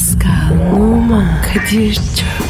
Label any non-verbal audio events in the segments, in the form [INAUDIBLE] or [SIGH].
Pascal, Oman, Kadir çok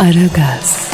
Aragaz,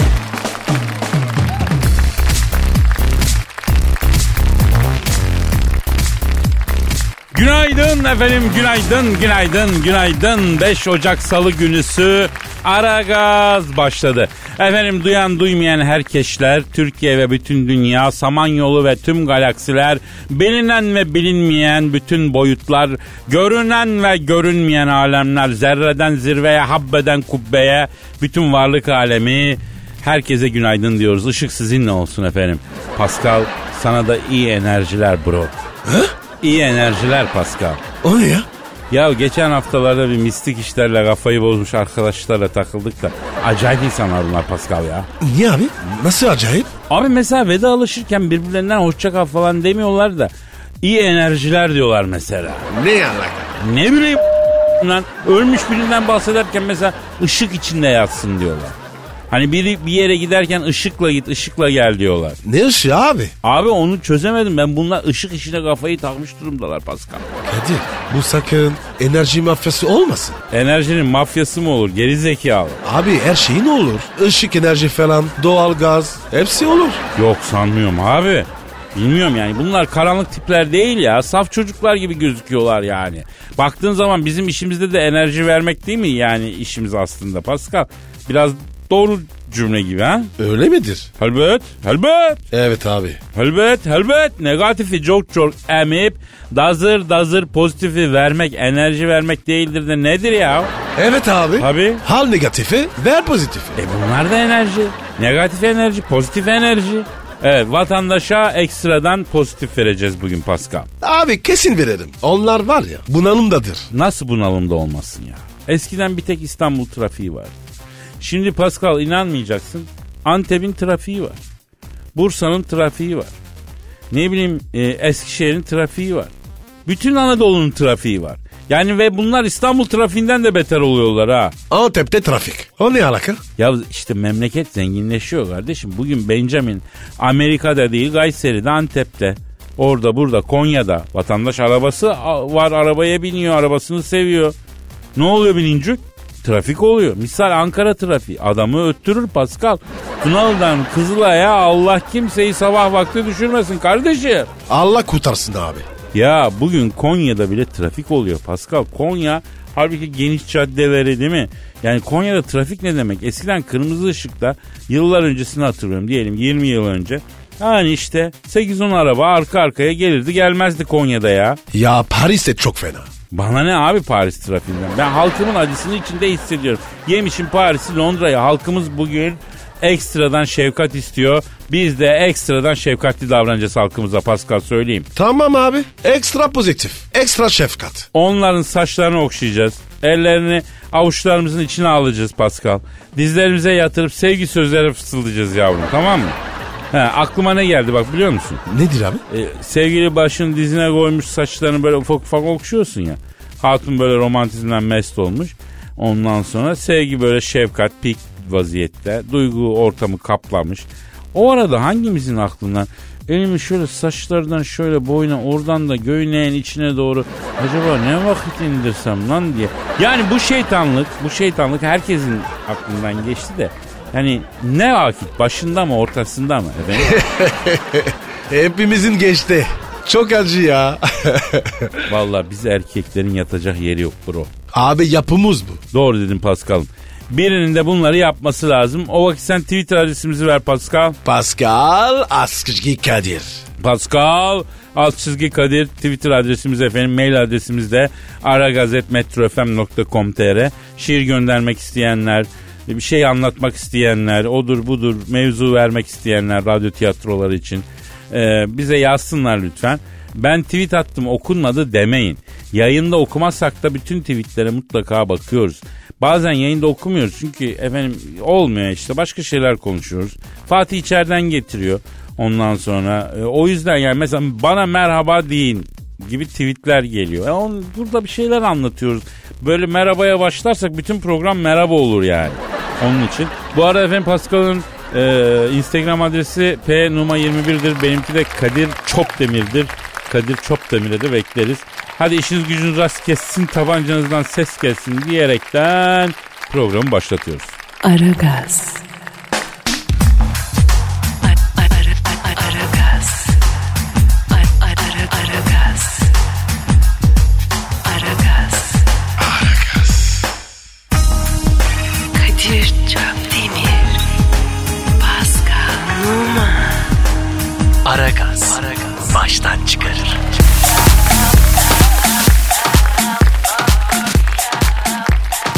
Günaydın efendim, günaydın, günaydın, günaydın. 5 Ocak Salı günüsü Ara Gaz başladı. Efendim duyan duymayan herkesler, Türkiye ve bütün dünya, Samanyolu ve tüm galaksiler, bilinen ve bilinmeyen bütün boyutlar, görünen ve görünmeyen alemler, zerreden zirveye, habbeden kubbeye, bütün varlık alemi, herkese günaydın diyoruz. Işık sizinle olsun efendim. Pascal, sana da iyi enerjiler bro. İyi enerjiler Pascal. O ne ya? Ya geçen haftalarda bir mistik işlerle kafayı bozmuş arkadaşlarla takıldık da acayip insanlar bunlar Pascal ya. Niye abi? Nasıl acayip? Abi mesela vedalaşırken birbirlerinden hoşça kal falan demiyorlar da iyi enerjiler diyorlar mesela. Ne alaka? Ne bileyim lan ölmüş birinden bahsederken mesela ışık içinde yatsın diyorlar. Hani biri bir yere giderken ışıkla git ışıkla gel diyorlar. Ne ışığı abi? Abi onu çözemedim ben bunlar ışık işine kafayı takmış durumdalar Pascal. Kadir bu sakın enerji mafyası olmasın. Enerjinin mafyası mı olur geri zekalı? Abi her şey ne olur? Işık enerji falan, doğal gaz hepsi olur. Yok sanmıyorum abi. Bilmiyorum yani bunlar karanlık tipler değil ya. Saf çocuklar gibi gözüküyorlar yani. Baktığın zaman bizim işimizde de enerji vermek değil mi yani işimiz aslında Pascal? Biraz doğru cümle gibi ha? Öyle midir? Elbet, elbet, Evet abi. elbet, elbet. Negatifi çok çok emip dazır dazır pozitifi vermek, enerji vermek değildir de nedir ya? Evet abi. Tabii. Hal negatifi, ver pozitifi. E bunlar da enerji. Negatif enerji, pozitif enerji. Evet vatandaşa ekstradan pozitif vereceğiz bugün Pascal. Abi kesin verelim. Onlar var ya bunalımdadır. Nasıl bunalımda olmasın ya? Eskiden bir tek İstanbul trafiği vardı. Şimdi Pascal inanmayacaksın. Antep'in trafiği var. Bursa'nın trafiği var. Ne bileyim e, Eskişehir'in trafiği var. Bütün Anadolu'nun trafiği var. Yani ve bunlar İstanbul trafiğinden de beter oluyorlar ha. Antep'te trafik. O ne alaka? Ya işte memleket zenginleşiyor kardeşim. Bugün Benjamin Amerika'da değil Kayseri'de Antep'te. Orada burada Konya'da vatandaş arabası var arabaya biniyor arabasını seviyor. Ne oluyor binincik? Trafik oluyor. Misal Ankara trafiği. Adamı öttürür Pascal. Tunalı'dan Kızılay'a Allah kimseyi sabah vakti düşürmesin kardeşim. Allah kurtarsın abi. Ya bugün Konya'da bile trafik oluyor Pascal. Konya halbuki geniş caddeleri değil mi? Yani Konya'da trafik ne demek? Eskiden kırmızı ışıkta yıllar öncesini hatırlıyorum diyelim 20 yıl önce. Yani işte 8-10 araba arka arkaya gelirdi gelmezdi Konya'da ya. Ya Paris de çok fena. Bana ne abi Paris trafiğinden? Ben halkımın acısını içinde hissediyorum. Yemişim Paris'i Londra'ya. Halkımız bugün ekstradan şefkat istiyor. Biz de ekstradan şefkatli davranacağız halkımıza Pascal söyleyeyim. Tamam abi. Ekstra pozitif. Ekstra şefkat. Onların saçlarını okşayacağız. Ellerini avuçlarımızın içine alacağız Pascal. Dizlerimize yatırıp sevgi sözleri fısıldayacağız yavrum tamam mı? He, aklıma ne geldi bak biliyor musun? Nedir abi? Ee, sevgili başını dizine koymuş saçlarını böyle ufak ufak okşuyorsun ya. Hatun böyle romantizmden mest olmuş. Ondan sonra sevgi böyle şefkat, pik vaziyette. Duygu ortamı kaplamış. O arada hangimizin aklından elimi şöyle saçlardan şöyle boyuna oradan da göğneğin içine doğru acaba ne vakit indirsem lan diye. Yani bu şeytanlık, bu şeytanlık herkesin aklından geçti de yani ne vakit başında mı ortasında mı efendim? [LAUGHS] Hepimizin geçti. Çok acı ya. [LAUGHS] Vallahi biz erkeklerin yatacak yeri yok bro. abi yapımız bu. Doğru dedim Paskal'ım. Birinin de bunları yapması lazım. O vakit sen Twitter adresimizi ver Pascal. Pascal Askışki Kadir. Pascal alt çizgi Kadir Twitter adresimiz efendim. Mail adresimiz de aragazetmetrofm.com.tr Şiir göndermek isteyenler, bir şey anlatmak isteyenler, odur budur mevzu vermek isteyenler radyo tiyatroları için e, bize yazsınlar lütfen. Ben tweet attım okunmadı demeyin. Yayında okumazsak da bütün tweetlere mutlaka bakıyoruz. Bazen yayında okumuyoruz çünkü efendim olmuyor işte başka şeyler konuşuyoruz. Fatih içeriden getiriyor ondan sonra. E, o yüzden yani mesela bana merhaba deyin gibi tweetler geliyor. E on, burada bir şeyler anlatıyoruz. Böyle merhabaya başlarsak bütün program merhaba olur yani. Onun için. Bu arada efendim Pascal'ın e, Instagram adresi p numa 21'dir. Benimki de Kadir Çopdemir'dir. Kadir Çopdemir'e de bekleriz. Hadi işiniz gücünüz rast kessin, tabancanızdan ses gelsin diyerekten programı başlatıyoruz. Aragaz. Aragaz. Baştan çıkarır.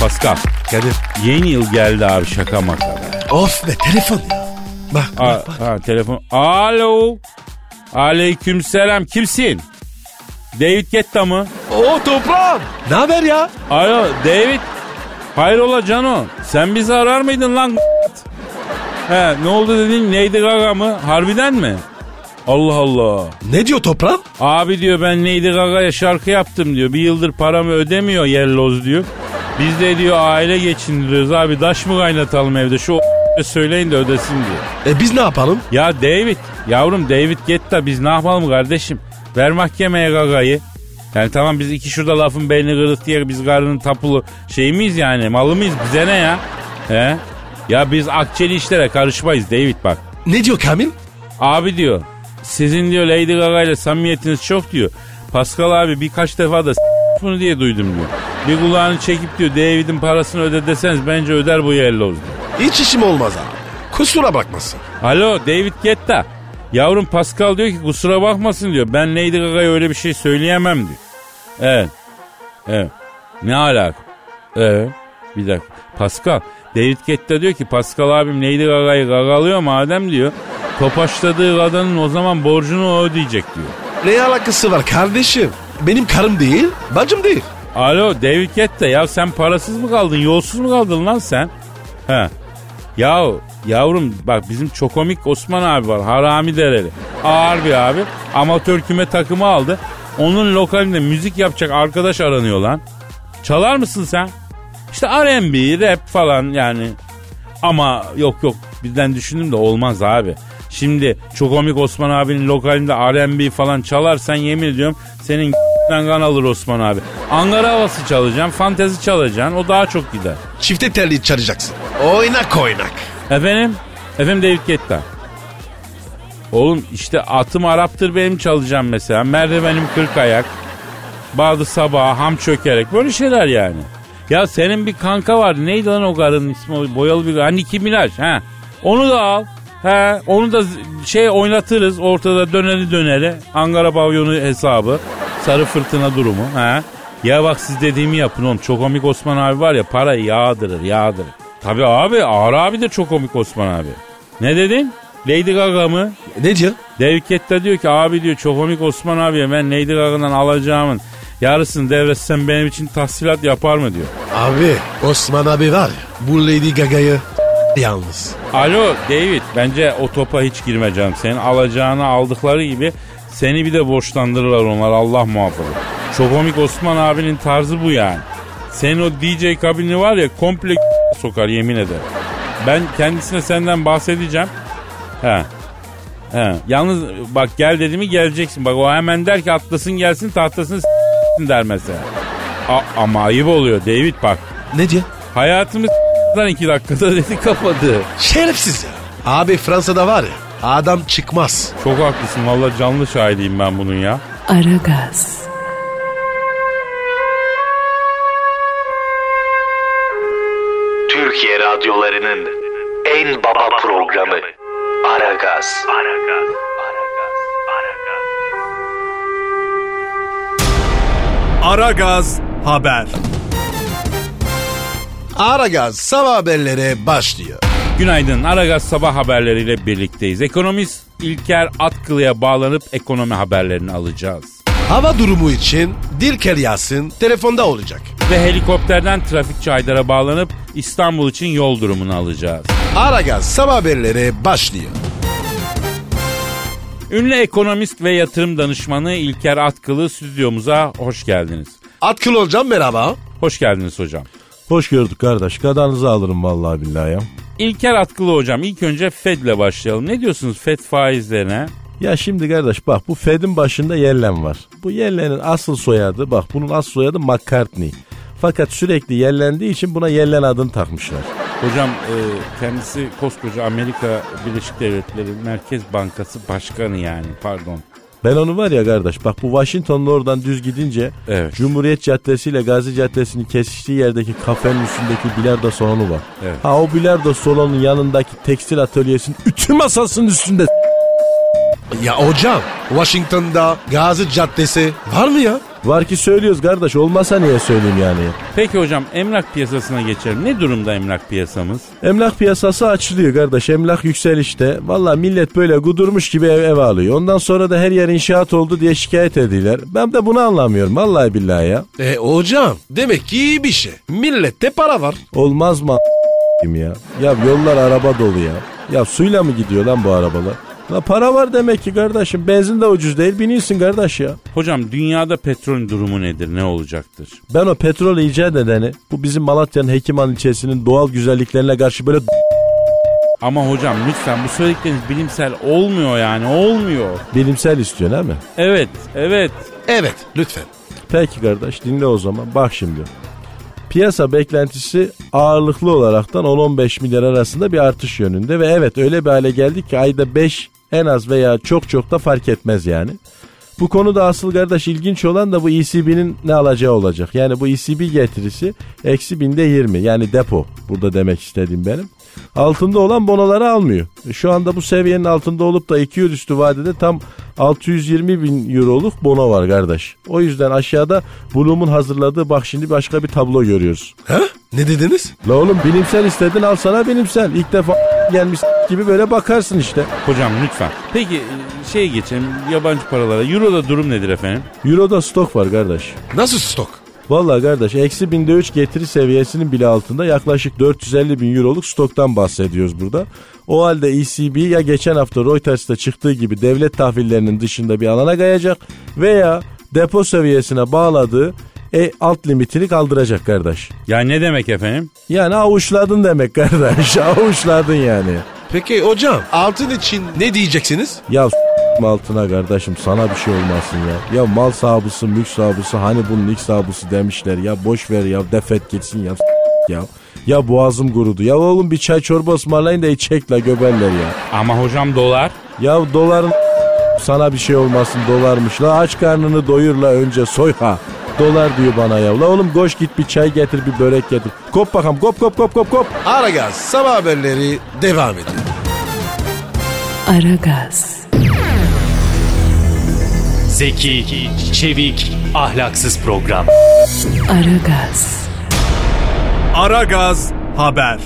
Pascal, Kadir. yeni yıl geldi abi şaka maka be. Of be telefon ya. Bak Ha, bak bak. ha, telefon. Alo. Aleyküm selam. Kimsin? David Guetta mı? O toprağım. Ne haber ya? Alo David. Hayrola Cano? Sen bizi arar mıydın lan? [LAUGHS] He ne oldu dedin? Lady Gaga mı? Harbiden mi? Allah Allah. Ne diyor toprağım? Abi diyor ben Lady Gaga'ya şarkı yaptım diyor. Bir yıldır paramı ödemiyor Yelloz diyor. Biz de diyor aile geçindiriyoruz abi. Daş mı kaynatalım evde? Şu söyleyin de ödesin diyor. E biz ne yapalım? Ya David, yavrum David Guetta biz ne yapalım kardeşim? Ver mahkemeye Gaga'yı. Yani tamam biz iki şurada lafın belini kırdık diye biz karının tapulu şey miyiz yani malı mıyız bize ne ya? He? Ya biz akçeli işlere karışmayız David bak. Ne diyor Kamil? Abi diyor sizin diyor Lady Gaga ile samimiyetiniz çok diyor. Pascal abi birkaç defa da bunu diye duydum diyor. Bir kulağını çekip diyor David'in parasını öde deseniz bence öder bu yelloz diyor. Hiç işim olmaz abi. Kusura bakmasın. Alo David Guetta. Yavrum Pascal diyor ki kusura bakmasın diyor. Ben Lady Gaga'ya öyle bir şey söyleyemem diyor. Evet. Evet. Ne alaka? Evet. Bir dakika. Pascal. David Guetta diyor ki Pascal abim Lady Gaga'yı gagalıyor madem diyor. Topaçladığı kadının o zaman borcunu o ödeyecek diyor. Ne alakası var kardeşim? Benim karım değil, bacım değil. Alo David Guetta ya sen parasız mı kaldın yolsuz mu kaldın lan sen? He. Ya yavrum bak bizim çok komik Osman abi var harami dereli. Ağır bir abi amatör küme takımı aldı. Onun lokalinde müzik yapacak arkadaş aranıyor lan. Çalar mısın sen? İşte R&B, rap falan yani. Ama yok yok bizden düşündüm de olmaz abi. Şimdi çok komik Osman abinin lokalinde R&B falan çalarsan yemin ediyorum senin [LAUGHS] kan alır Osman abi. Angara havası çalacaksın, fantezi çalacaksın o daha çok gider. Çifte telli çalacaksın. Oynak oynak. Efendim? Efendim David Guetta. Oğlum işte atım Arap'tır benim çalacağım mesela. Merdivenim kırk ayak. Bazı sabah ham çökerek böyle şeyler yani. Ya senin bir kanka var. Neydi lan o karının ismi? Boyalı bir ha Nicki Minaj. Ha. Onu da al. He, onu da şey oynatırız ortada döneri döneri. Ankara pavyonu hesabı. Sarı fırtına durumu. He. Ya bak siz dediğimi yapın oğlum. Çok komik Osman abi var ya parayı yağdırır yağdırır. Tabi abi ağır abi de çok komik Osman abi. Ne dedin? Lady Gaga mı? Ne diyor? David Guetta diyor ki abi diyor çok komik Osman abiye ben Lady Gaga'dan alacağımın yarısını devretsem benim için tahsilat yapar mı diyor. Abi Osman abi var ya bu Lady Gaga'yı yalnız. Alo David bence o topa hiç girme canım. Senin alacağını aldıkları gibi seni bir de borçlandırırlar onlar Allah muhafaza. Çok komik Osman abinin tarzı bu yani. Senin o DJ kabini var ya komple [LAUGHS] sokar yemin ederim. Ben kendisine senden bahsedeceğim. He. He. Yalnız bak gel dedi mi geleceksin. Bak o hemen der ki atlasın gelsin tahtasını der mesela. A- ama ayıp oluyor David bak. Ne diyor? Hayatımı s**tan iki dakikada dedi kapadı. Şerefsiz ya. Abi Fransa'da var ya adam çıkmaz. Çok haklısın valla canlı şahidiyim ben bunun ya. Aragaz. Türkiye radyolarının en baba programı Aragaz. Aragaz Haber. Aragaz sabah haberleri başlıyor. Günaydın. Aragaz sabah haberleriyle birlikteyiz. Ekonomist İlker Atkılı'ya bağlanıp ekonomi haberlerini alacağız. Hava durumu için Dilker Yasin telefonda olacak. Ve helikopterden trafikçi Haydar'a bağlanıp İstanbul için yol durumunu alacağız. Aragaz sabah haberleri başlıyor. Ünlü ekonomist ve yatırım danışmanı İlker Atkılı stüdyomuza hoş geldiniz. Atkıl hocam merhaba. Hoş geldiniz hocam. Hoş gördük kardeş. Kadanızı alırım vallahi billahi ya. İlker Atkılı hocam ilk önce Fed'le başlayalım. Ne diyorsunuz Fed faizlerine? Ya şimdi kardeş bak bu Fed'in başında Yellen var. Bu Yellen'in asıl soyadı bak bunun asıl soyadı McCartney. Fakat sürekli yellendiği için buna Yellen adını takmışlar. Hocam e, kendisi koskoca Amerika Birleşik Devletleri Merkez Bankası Başkanı yani pardon. Ben onu var ya kardeş bak bu Washington'da oradan düz gidince Evet. Cumhuriyet Caddesi ile Gazi Caddesi'nin kesiştiği yerdeki kafenin üstündeki bilardo salonu var. Evet. Ha o bilardo salonunun yanındaki tekstil atölyesinin ütü masasının üstünde Ya hocam Washington'da Gazi Caddesi var mı ya? Var ki söylüyoruz kardeş olmasa niye söyleyeyim yani. Peki hocam emlak piyasasına geçelim. Ne durumda emlak piyasamız? Emlak piyasası açılıyor kardeş. Emlak yükselişte. Valla millet böyle gudurmuş gibi ev, ev alıyor. Ondan sonra da her yer inşaat oldu diye şikayet ediyorlar. Ben de bunu anlamıyorum. Vallahi billahi ya. E hocam demek ki iyi bir şey. Millette para var. Olmaz mı ya? Ya yollar araba dolu ya. Ya suyla mı gidiyor lan bu arabalar? La para var demek ki kardeşim. Benzin de ucuz değil. Biniyorsun kardeş ya. Hocam dünyada petrol durumu nedir? Ne olacaktır? Ben o petrol icat edeni bu bizim Malatya'nın Hekiman ilçesinin doğal güzelliklerine karşı böyle Ama hocam lütfen bu söyledikleriniz bilimsel olmuyor yani olmuyor. bilimsel istiyor değil mi? Evet evet. Evet lütfen. Peki kardeş dinle o zaman. Bak şimdi. Piyasa beklentisi ağırlıklı olaraktan 10-15 milyar arasında bir artış yönünde ve evet öyle bir hale geldik ki ayda 5 en az veya çok çok da fark etmez yani. Bu konuda asıl kardeş ilginç olan da bu ECB'nin ne alacağı olacak. Yani bu ECB getirisi eksi binde 20 yani depo burada demek istediğim benim. Altında olan bonoları almıyor. E, Şu anda bu seviyenin altında olup da 2 yıl üstü vadede tam 620 bin euroluk bono var kardeş. O yüzden aşağıda Bloom'un hazırladığı bak şimdi başka bir tablo görüyoruz. Ha? Ne dediniz? La oğlum bilimsel istedin al sana bilimsel. İlk defa [LAUGHS] gelmiş [LAUGHS] gibi böyle bakarsın işte. Hocam lütfen. Peki şeye geçelim yabancı paralara. Euro'da durum nedir efendim? Euro'da stok var kardeş. Nasıl stok? Vallahi kardeş eksi binde 3 getiri seviyesinin bile altında yaklaşık 450 bin euroluk stoktan bahsediyoruz burada. O halde ECB ya geçen hafta Reuters'ta çıktığı gibi devlet tahvillerinin dışında bir alana kayacak veya depo seviyesine bağladığı e, alt limitini kaldıracak kardeş. Ya ne demek efendim? Yani avuçladın demek kardeş [LAUGHS] avuçladın yani. Peki hocam altın için ne diyeceksiniz? Ya s- altına kardeşim sana bir şey olmasın ya. Ya mal sahibisin mülk sahibisin hani bunun ilk sahibisin demişler ya boş ver ya defet gitsin ya ya. Ya boğazım kurudu. Ya oğlum bir çay çorba ısmarlayın da içecek la göberler ya. Ama hocam dolar. Ya doların sana bir şey olmasın dolarmış. La aç karnını doyur la önce soy ha. Dolar diyor bana ya. La oğlum koş git bir çay getir bir börek getir. Kop bakalım kop kop kop kop kop. Aragaz sabah haberleri devam ediyor. Aragaz, Zeki, çevik, ahlaksız program. Aragaz, Aragaz Haber.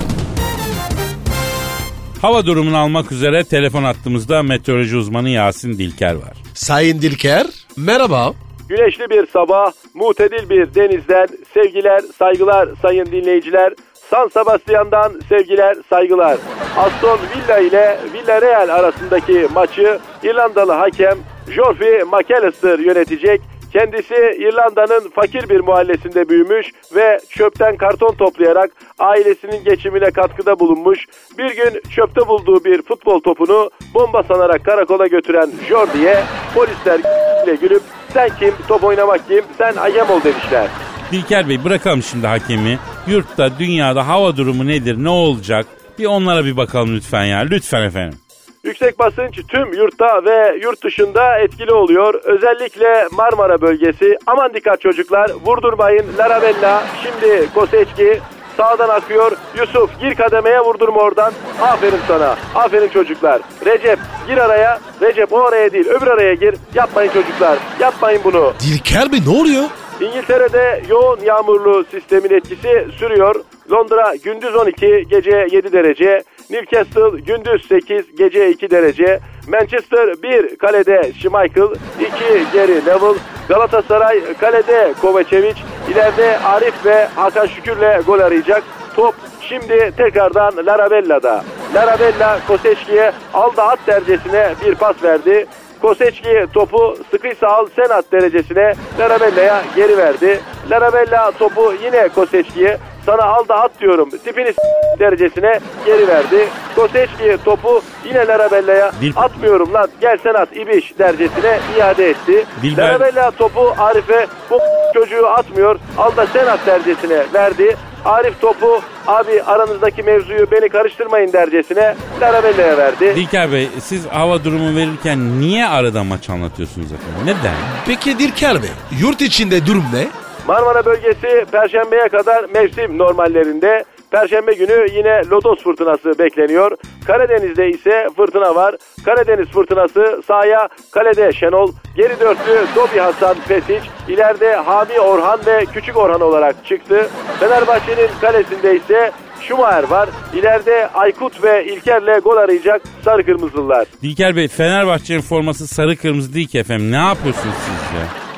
Hava durumunu almak üzere telefon attığımızda meteoroloji uzmanı Yasin Dilker var. Sayın Dilker merhaba. Güneşli bir sabah, mutedil bir denizden sevgiler, saygılar sayın dinleyiciler. San Sebastian'dan sevgiler, saygılar. Aston Villa ile Villarreal arasındaki maçı İrlandalı hakem Geoffrey McAllister yönetecek. Kendisi İrlanda'nın fakir bir mahallesinde büyümüş ve çöpten karton toplayarak ailesinin geçimine katkıda bulunmuş. Bir gün çöpte bulduğu bir futbol topunu bomba sanarak karakola götüren Jordi'ye polisler ile gülüp sen kim top oynamak kim sen hakem ol demişler. Dilker Bey bırakalım şimdi hakemi. Yurtta, dünyada hava durumu nedir, ne olacak? Bir onlara bir bakalım lütfen ya. Lütfen efendim. Yüksek basınç tüm yurtta ve yurt dışında etkili oluyor. Özellikle Marmara bölgesi. Aman dikkat çocuklar vurdurmayın. Larabella şimdi Koseçki sağdan akıyor. Yusuf gir kademeye vurdurma oradan. Aferin sana. Aferin çocuklar. Recep gir araya. Recep o araya değil öbür araya gir. Yapmayın çocuklar. Yapmayın bunu. Dilker Bey ne oluyor? İngiltere'de yoğun yağmurlu sistemin etkisi sürüyor. Londra gündüz 12, gece 7 derece. Newcastle gündüz 8 gece 2 derece. Manchester 1 kalede Schmeichel 2 geri Neville. Galatasaray kalede Kovacevic. İleride Arif ve Hakan Şükür'le gol arayacak. Top şimdi tekrardan Larabella'da. Larabella Koseçki'ye aldı at dercesine bir pas verdi. Koseçki topu sıkıysa al sen at derecesine Larabella'ya geri verdi. Larabella topu yine Koseçki'ye sana al da at diyorum tipini derecesine geri verdi. Koseçki topu yine Larabella'ya Dil- atmıyorum lan gel sen at ibiş dercesine iade etti. Dilber- Larabella topu Arif'e bu [LAUGHS] çocuğu atmıyor al da sen at dercesine verdi. Arif topu abi aranızdaki mevzuyu beni karıştırmayın dercesine Larabella'ya verdi. Dilker Bey siz hava durumu verirken niye arada maç anlatıyorsunuz efendim? Neden? Peki Dilker Bey yurt içinde durum ne? Marmara bölgesi Perşembe'ye kadar mevsim normallerinde. Perşembe günü yine lodos fırtınası bekleniyor. Karadeniz'de ise fırtına var. Karadeniz fırtınası sahaya kalede Şenol, geri dörtlü Dobi Hasan Pesic, ileride Hami Orhan ve Küçük Orhan olarak çıktı. Fenerbahçe'nin kalesinde ise Şumayer var. İleride Aykut ve İlker'le gol arayacak Sarı Kırmızılılar. Dilker Bey Fenerbahçe'nin forması sarı kırmızı değil ki efendim. Ne yapıyorsunuz siz ya?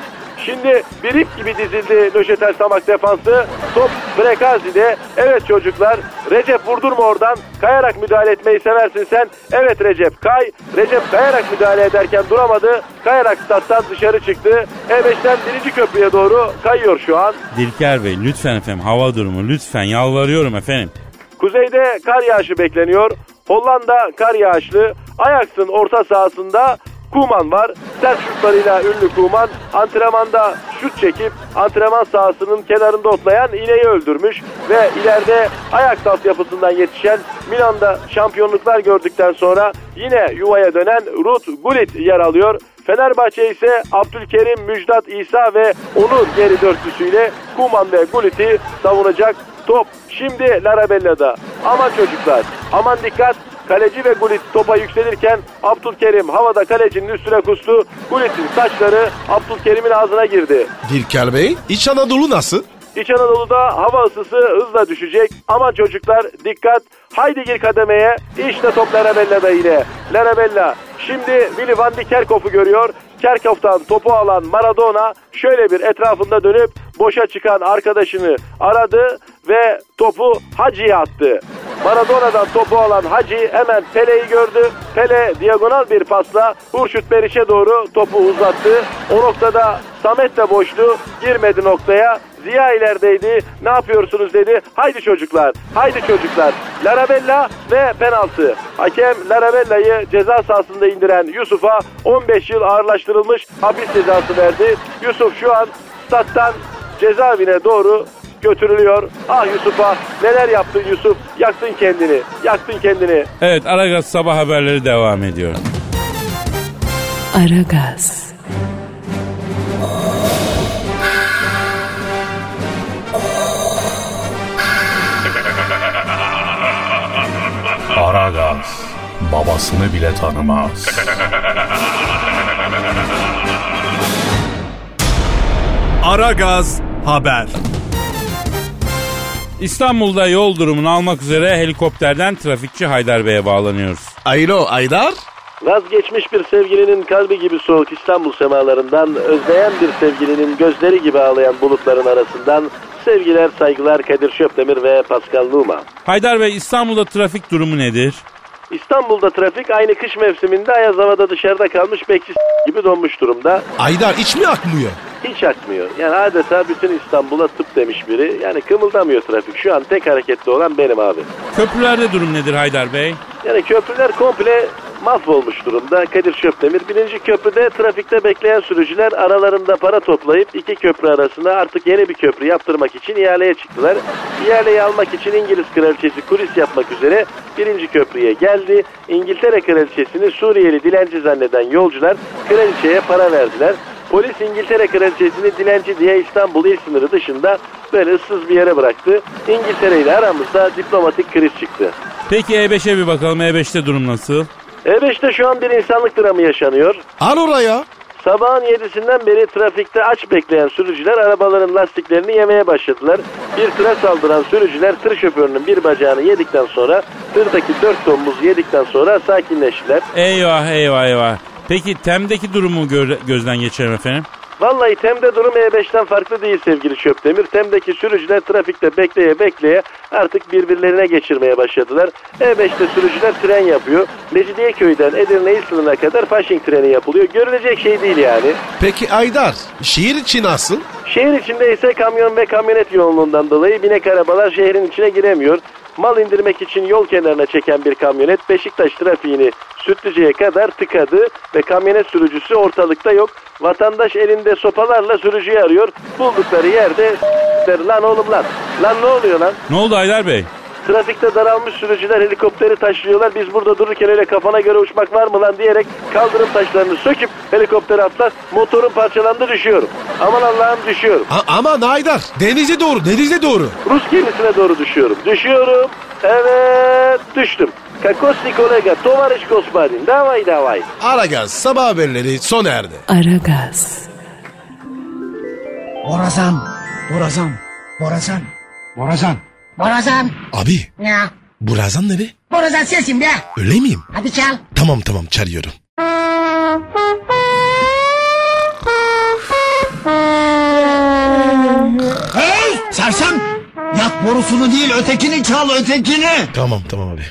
Şimdi bir ip gibi dizildi Nöşetel Samak defansı. Top Brekazi'de. Evet çocuklar. Recep vurdurma oradan. Kayarak müdahale etmeyi seversin sen. Evet Recep kay. Recep kayarak müdahale ederken duramadı. Kayarak stat'tan dışarı çıktı. E5'ten birinci köprüye doğru kayıyor şu an. Dilker Bey lütfen efendim hava durumu lütfen yalvarıyorum efendim. Kuzeyde kar yağışı bekleniyor. Hollanda kar yağışlı. Ajax'ın orta sahasında Kuman var. Sert şutlarıyla ünlü Kuman antrenmanda şut çekip antrenman sahasının kenarında otlayan ineği öldürmüş ve ileride Ajax altyapısından yetişen Milan'da şampiyonluklar gördükten sonra yine yuvaya dönen Ruth Gullit yer alıyor. Fenerbahçe ise Abdülkerim, Müjdat İsa ve onun geri dörtlüsüyle Kuman ve Gullit'i savunacak. Top şimdi Larabella'da. Aman çocuklar aman dikkat. Kaleci ve Gullit topa yükselirken Abdülkerim havada kalecinin üstüne kustu. Gullit'in saçları Abdülkerim'in ağzına girdi. Dilker Bey İç Anadolu nasıl? İç Anadolu'da hava ısısı hızla düşecek. Aman çocuklar dikkat. Haydi gir kademeye. İşte top Larabella'da yine. Larabella şimdi Willy van de Kerkhoff'u görüyor. Kerkhoff'tan topu alan Maradona şöyle bir etrafında dönüp boşa çıkan arkadaşını aradı ve topu Hacı'ya attı. Maradona'dan topu alan Hacı hemen Pele'yi gördü. Pele diagonal bir pasla Hurşut Beriş'e doğru topu uzattı. O noktada Samet de boştu. Girmedi noktaya. Ziya ilerideydi. Ne yapıyorsunuz dedi. Haydi çocuklar. Haydi çocuklar. Larabella ve penaltı. Hakem Larabella'yı ceza sahasında indiren Yusuf'a 15 yıl ağırlaştırılmış hapis cezası verdi. Yusuf şu an stat'tan cezaevine doğru götürülüyor. Ah Yusuf'a neler yaptın Yusuf? Yaktın kendini. Yaktın kendini. Evet Aragaz sabah haberleri devam ediyor. Aragaz, Aragaz babasını bile tanımaz. Aragaz Haber. İstanbul'da yol durumunu almak üzere helikopterden trafikçi Haydar Bey'e bağlanıyoruz. Aylo Aydar. Vazgeçmiş bir sevgilinin kalbi gibi soğuk İstanbul semalarından, özleyen bir sevgilinin gözleri gibi ağlayan bulutların arasından sevgiler, saygılar Kadir Şöpdemir ve Pascal Numa. Haydar Bey İstanbul'da trafik durumu nedir? İstanbul'da trafik aynı kış mevsiminde ayaz havada dışarıda kalmış bekçi gibi donmuş durumda. Aydar hiç mi akmıyor? Hiç akmıyor. Yani adeta bütün İstanbul'a tıp demiş biri. Yani kımıldamıyor trafik. Şu an tek hareketli olan benim abi. Köprülerde durum nedir Haydar Bey? Yani köprüler komple mahvolmuş durumda. Kadir Şöpdemir. Birinci köprüde trafikte bekleyen sürücüler aralarında para toplayıp iki köprü arasında artık yeni bir köprü yaptırmak için ihaleye çıktılar. İhaleyi almak için İngiliz kraliçesi kulis yapmak üzere birinci köprüye geldi. İngiltere kraliçesini Suriyeli dilenci zanneden yolcular kraliçeye para verdiler. Polis İngiltere kraliçesini dilenci diye İstanbul il sınırı dışında böyle ıssız bir yere bıraktı. İngiltere ile aramızda diplomatik kriz çıktı. Peki E5'e bir bakalım E5'te durum nasıl? E5'te şu an bir insanlık dramı yaşanıyor. Al oraya. Sabahın yedisinden beri trafikte aç bekleyen sürücüler arabaların lastiklerini yemeye başladılar. Bir tıra saldıran sürücüler tır şoförünün bir bacağını yedikten sonra tırdaki dört domuz yedikten sonra sakinleştiler. Eyvah eyvah eyvah. Peki Tem'deki durumu gö- gözden geçirelim efendim. Vallahi Tem'de durum E5'ten farklı değil sevgili Şöpdemir. Tem'deki sürücüler trafikte bekleye bekleye artık birbirlerine geçirmeye başladılar. E5'te sürücüler tren yapıyor. Mecidiyeköy'den Edirne sınırına kadar Fasching treni yapılıyor. Görülecek şey değil yani. Peki Aydar şehir içi nasıl? Şehir içinde ise kamyon ve kamyonet yoğunluğundan dolayı binek arabalar şehrin içine giremiyor. Mal indirmek için yol kenarına çeken bir kamyonet Beşiktaş trafiğini Sütlüce'ye kadar tıkadı ve kamyonet sürücüsü ortalıkta yok. Vatandaş elinde sopalarla sürücüyü arıyor. Buldukları yerde lan oğlum lan. Lan ne oluyor lan? Ne oldu Aydar Bey? Trafikte daralmış sürücüler helikopteri taşlıyorlar. Biz burada dururken öyle kafana göre uçmak var mı lan diyerek kaldırım taşlarını söküp helikoptere atlar. Motorun parçalandı düşüyorum. Aman Allah'ım düşüyorum. A- aman Aydar denize doğru denize doğru. Rus gemisine doğru düşüyorum. Düşüyorum. Evet düştüm. Kakosni kolega, tovariş gospodin. Davay davay. Aragaz sabah haberleri sona erdi. Aragaz, Borazan. Borazan. Borazan. Borazan. Borazan. Abi Ya. Burazan nere? Borazan sensin be. Öyle miyim? Hadi çal. Tamam tamam çağırıyorum. Hey sersem. Yak borusunu değil ötekini çal ötekini. Tamam tamam abi.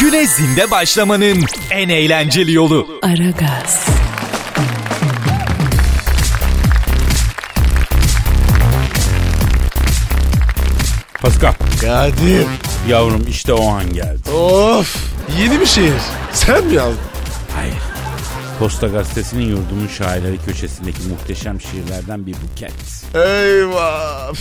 Güne zinde başlamanın en eğlenceli yolu. Aragaz, Pascal. Kadir. Yavrum işte o an geldi. Of yeni bir şehir. Sen mi yazdın? Hayır. Posta Gazetesi'nin yurdumun şairleri köşesindeki muhteşem şiirlerden bir buket. Eyvah.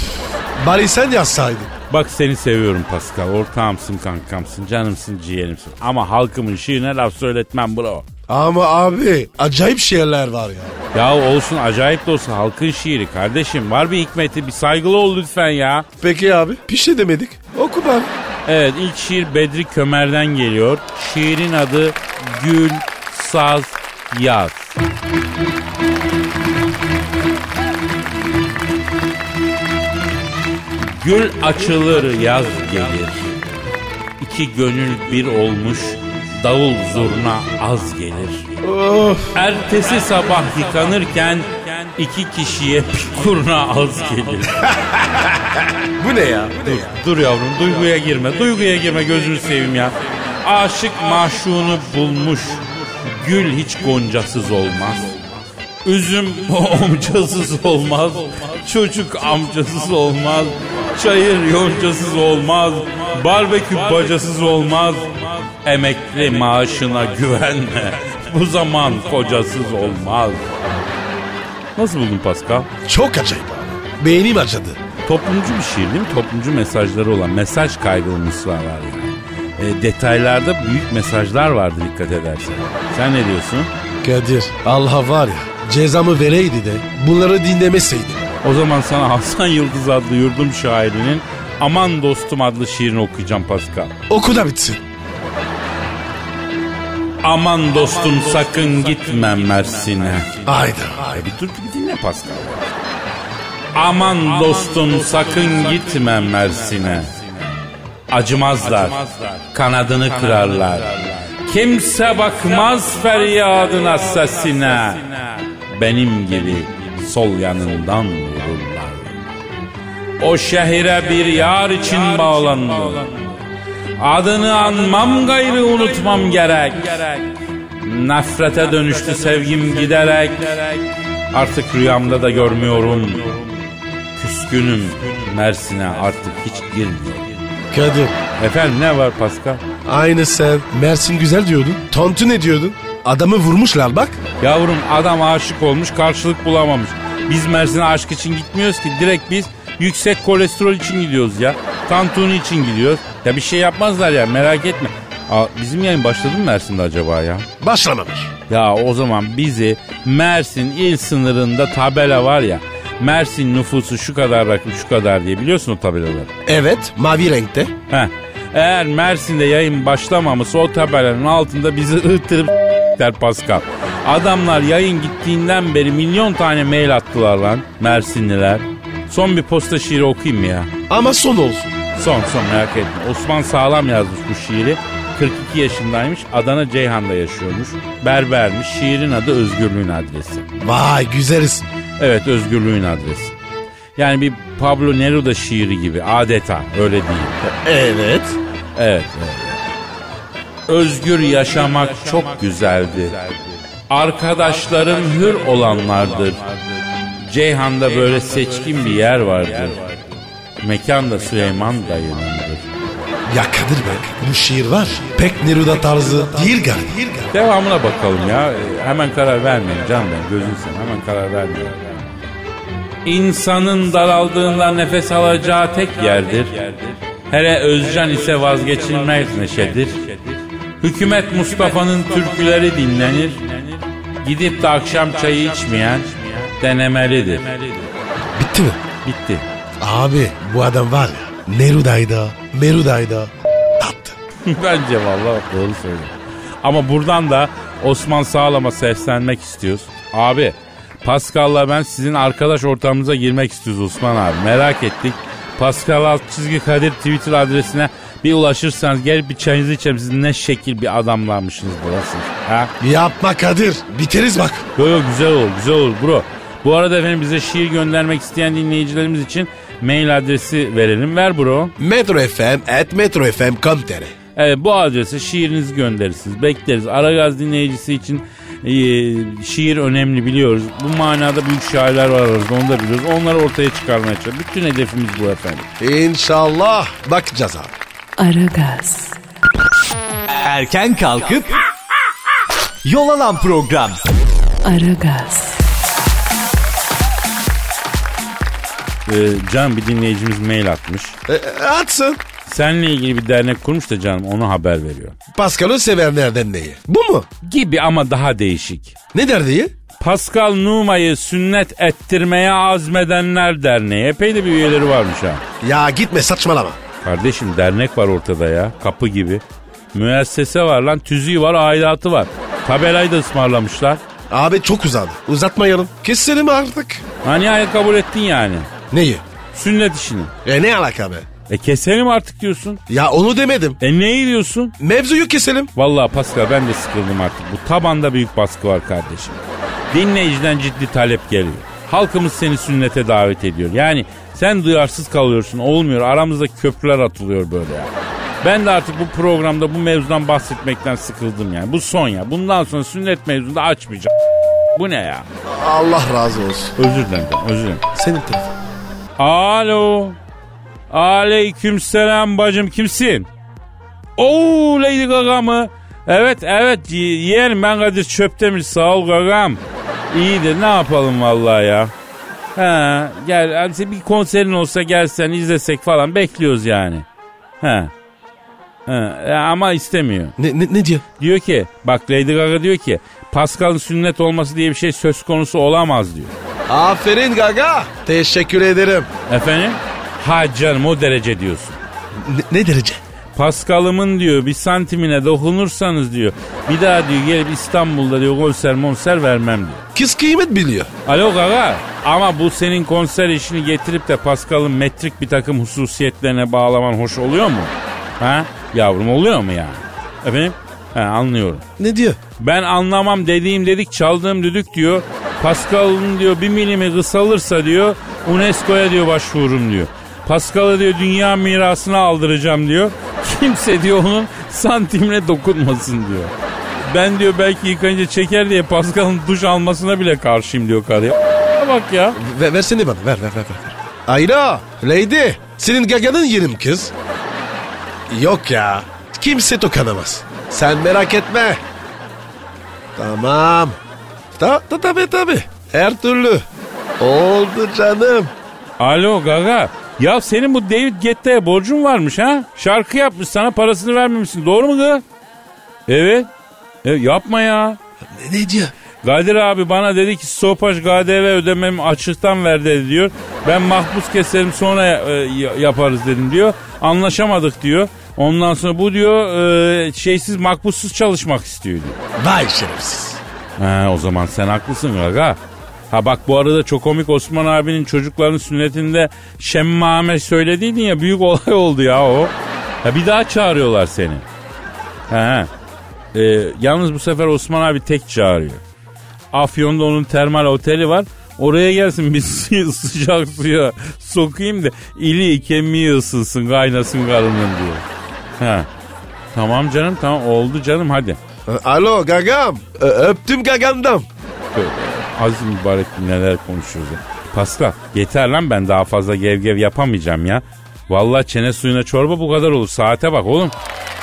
Bari sen yazsaydın. Bak seni seviyorum Pascal. Ortağımsın, kankamsın, canımsın, ciğerimsin. Ama halkımın şiirine laf söyletmem bro. Ama abi acayip şehirler var ya. Ya olsun acayip de olsa halkın şiiri kardeşim. Var bir hikmeti bir saygılı ol lütfen ya. Peki abi bir şey demedik. Oku bari. Evet ilk şiir Bedri Kömer'den geliyor. Şiirin adı Gül, Saz, Yaz. Gül açılır yaz gelir. İki gönül bir olmuş davul zurna az gelir. Of. Ertesi sabah yıkanırken iki kişiye bir kurna az gelir. [LAUGHS] Bu ne ya? Dur, dur yavrum duyguya girme. Duyguya girme gözünü seveyim ya. Aşık maşunu bulmuş. Gül hiç goncasız olmaz. Üzüm [LAUGHS] omcasız olmaz. Çocuk amcasız olmaz. Çayır yoncasız olmaz. Barbekü bacasız olmaz. Emekli maaşına güvenme. Bu zaman kocasız olmaz. Nasıl buldun Pascal? Çok acayip abi. Beynim acıdı. Toplumcu bir şiir değil mi? Toplumcu mesajları olan mesaj kaygılı mısralar yani. E, detaylarda büyük mesajlar vardı dikkat edersen. Sen ne diyorsun? Kadir Allah var ya cezamı vereydi de bunları dinlemeseydim. O zaman sana Hasan Yıldız adlı yurdum şairinin Aman Dostum adlı şiirini okuyacağım Pascal. Oku da bitsin. Aman dostum sakın gitme Mersin'e. Hayda. E, bir dur bir dinle Pascal. Aman dostum sakın gitme Mersin'e. Acımazlar, kanadını kırarlar. Kimse bakmaz feryadına sesine. Benim gibi sol yanından vururlar. O şehire bir yar için bağlandım. Adını anmam gayrı unutmam gerek. Nefrete dönüştü sevgim giderek. Artık rüyamda da görmüyorum. Küskünüm Mersin'e artık hiç girmiyorum. Kadir Efendim ne var Pascal? aynı sen Mersin güzel diyordun. Tontu ne diyordun? Adamı vurmuşlar bak. Yavrum adam aşık olmuş karşılık bulamamış. Biz Mersin'e aşk için gitmiyoruz ki direkt biz yüksek kolesterol için gidiyoruz ya. Tantuni için gidiyoruz. Ya bir şey yapmazlar ya merak etme. Aa, bizim yayın başladı mı Mersin'de acaba ya? Başlamamış. Ya o zaman bizi Mersin il sınırında tabela var ya. Mersin nüfusu şu kadar rakım şu kadar diye biliyorsun o tabelaları. Evet mavi renkte. Heh. Eğer Mersin'de yayın başlamamışsa o tabelanın altında bizi ıhtırıp der Pascal. Adamlar yayın gittiğinden beri milyon tane mail attılar lan Mersinliler. Son bir posta şiiri okuyayım mı ya? Ama son olsun. Son son merak etme. Osman Sağlam yazmış bu şiiri. 42 yaşındaymış. Adana Ceyhan'da yaşıyormuş. Berbermiş. Şiirin adı Özgürlüğün Adresi. Vay güzel isim. Evet Özgürlüğün Adresi. Yani bir Pablo Neruda şiiri gibi adeta öyle değil. Evet. Evet, evet. Özgür yaşamak çok güzeldi. Arkadaşlarım hür olanlardır. Ceyhan'da böyle seçkin bir yer vardır. Mekan da Süleyman dayınındır. Ya Kadir Bey bu şiir var. Pek Neruda tarzı değil galiba. Devamına bakalım ya. Hemen karar vermeyin canım ben. Gözün sen hemen karar vermeyin. İnsanın daraldığında nefes alacağı tek yerdir. Hele Özcan ise vazgeçilmez neşedir. Hükümet Mustafa'nın türküleri dinlenir. Gidip de akşam çayı içmeyen denemelidir. Bitti mi? Bitti. Abi bu adam var ya Neruda'yda, Meruda'yda attı. [LAUGHS] Bence vallahi doğru söylüyor. Ama buradan da Osman Sağlam'a seslenmek istiyoruz. Abi Pascal'la ben sizin arkadaş ortamınıza girmek istiyoruz Osman abi. Merak ettik. Pascal alt çizgi Kadir Twitter adresine bir ulaşırsanız gel bir çayınızı içelim. Siz ne şekil bir adamlarmışsınız burası. Ha? Yapma Kadir. Biteriz bak. Yo yo güzel olur güzel olur bro. Bu arada efendim bize şiir göndermek isteyen dinleyicilerimiz için mail adresi verelim. Ver bro. Metro FM at metrofm.com.tr Evet bu adrese şiirinizi gönderirsiniz. Bekleriz. Aragaz dinleyicisi için e, şiir önemli biliyoruz. Bu manada büyük şairler var aramızda onu da biliyoruz. Onları ortaya çıkarmaya çalışıyoruz. Bütün hedefimiz bu efendim. İnşallah bakacağız abi. Aragaz, Erken kalkıp yol alan program. Aragaz, Ee, can bir dinleyicimiz mail atmış. E, e, atsın. Seninle ilgili bir dernek kurmuş da canım onu haber veriyor. Pascal'ı sevenlerden neyi? Bu mu? Gibi ama daha değişik. Ne derdi? Pascal Numa'yı sünnet ettirmeye azmedenler derneği. Epey de bir üyeleri varmış ha. Ya gitme saçmalama. Kardeşim dernek var ortada ya. Kapı gibi. Müessese var lan. Tüzüğü var, aidatı var. Tabelayı da ısmarlamışlar. Abi çok uzadı. Uzatmayalım. Keselim artık. Ha nihayet kabul ettin yani. Neyi? Sünnet işini. E ne alaka be? E keselim artık diyorsun. Ya onu demedim. E neyi diyorsun? Mevzuyu keselim. Vallahi Pascal ben de sıkıldım artık. Bu tabanda büyük baskı var kardeşim. Dinleyiciden ciddi talep geliyor. Halkımız seni sünnete davet ediyor. Yani sen duyarsız kalıyorsun olmuyor. Aramızda köprüler atılıyor böyle ya. Ben de artık bu programda bu mevzudan bahsetmekten sıkıldım yani. Bu son ya. Bundan sonra sünnet mevzunda açmayacağım. Bu ne ya? Allah razı olsun. Özür dilerim. Özür dilerim. Senin telefon. Alo. Aleyküm selam bacım kimsin? Oo Lady Gaga mı? Evet evet yeğenim ben Kadir Çöptemir sağ ol Gagam. İyidir ne yapalım vallahi ya. Ha gel hadi bir konserin olsa gelsen izlesek falan bekliyoruz yani. Ha. Ha, ama istemiyor. Ne, ne, ne diyor? Diyor ki bak Lady Gaga diyor ki Pascal'ın sünnet olması diye bir şey söz konusu olamaz diyor. Aferin Gaga. Teşekkür ederim. Efendim? Ha canım o derece diyorsun. Ne, ne derece? Paskal'ımın diyor bir santimine dokunursanız diyor. Bir daha diyor gelip İstanbul'da diyor konser monser vermem diyor. Kız kıymet biliyor. Alo gaga ama bu senin konser işini getirip de Paskal'ın metrik bir takım hususiyetlerine bağlaman hoş oluyor mu? Ha yavrum oluyor mu yani? Efendim? Ha anlıyorum. Ne diyor? Ben anlamam dediğim dedik çaldığım düdük diyor. Pascal'ın diyor bir milimi kısalırsa diyor UNESCO'ya diyor başvururum diyor. Pascal'ı diyor dünya mirasına aldıracağım diyor. [LAUGHS] Kimse diyor onun santimine dokunmasın diyor. Ben diyor belki yıkayınca çeker diye Pascal'ın duş almasına bile karşıyım diyor karıya. Bak ya. Ver, versene bana ver ver ver. ver. Ayla, Lady. Senin gaganın yerim kız. Yok ya. Kimse dokunamaz. Sen merak etme. Tamam. Ta, ta, tabi tabi. Her türlü. Oldu canım. Alo Gaga. Ya senin bu David Guetta'ya borcun varmış ha? Şarkı yapmış sana parasını vermemişsin. Doğru mu kız? Evet. E, yapma ya. Ne, ne diyor? Kadir abi bana dedi ki stopaj KDV ödememi açıktan ver dedi diyor. Ben mahpus keserim sonra e, yaparız dedim diyor. Anlaşamadık diyor. Ondan sonra bu diyor e, şeysiz makbuzsuz çalışmak istiyor diyor. Vay şerefsiz. Ha, o zaman sen haklısın aga. Ha bak bu arada çok komik Osman abinin çocukların sünnetinde şemmame söylediydin ya büyük olay [LAUGHS] oldu ya o. Ha bir daha çağırıyorlar seni. Ha. Ee, yalnız bu sefer Osman abi tek çağırıyor. Afyon'da onun termal oteli var. Oraya gelsin bir [LAUGHS] sı- sıcak suya sokayım da ili kemiği ısınsın kaynasın karının diyor. Ha. Tamam canım tamam oldu canım hadi. Alo gagam. Ö- öptüm gagandan. Aziz mübarek neler konuşuyoruz ya. Pascal yeter lan ben daha fazla gev gev yapamayacağım ya. Vallahi çene suyuna çorba bu kadar olur. Saate bak oğlum.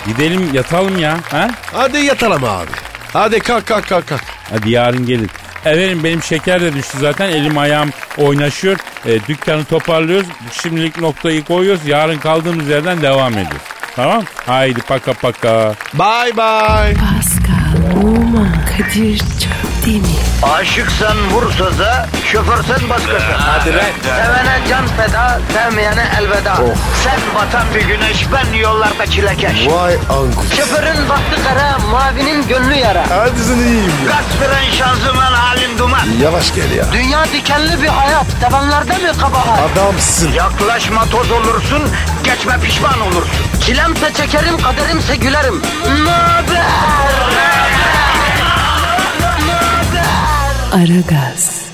Gidelim yatalım ya. Ha? Hadi yatalım abi. Hadi kalk kalk kalk kalk. Hadi yarın gelin. Efendim benim şeker de düştü zaten. Elim ayağım oynaşıyor. E, dükkanı toparlıyoruz. Şimdilik noktayı koyuyoruz. Yarın kaldığımız yerden devam ediyoruz. Tamam? Haydi paka paka. Bye bye. Pascal, Oman, Kadir mi? Aşıksan vursa da, şoförsen başkasın. Hadi Sevene can feda, sevmeyene elveda. Sen batan bir güneş, ben yollarda çilekeş. Vay anku. Şoförün baktı kara, mavinin gönlü yara. Hadi sen iyiyim ya. Kasperen şanzıman halin duman. Yavaş gel ya. Dünya dikenli bir hayat, sevenlerde mi kabahar? Adamsın. Yaklaşma toz olursun, geçme pişman olursun. Çilemse çekerim, kaderimse gülerim. Möber! Aragaz.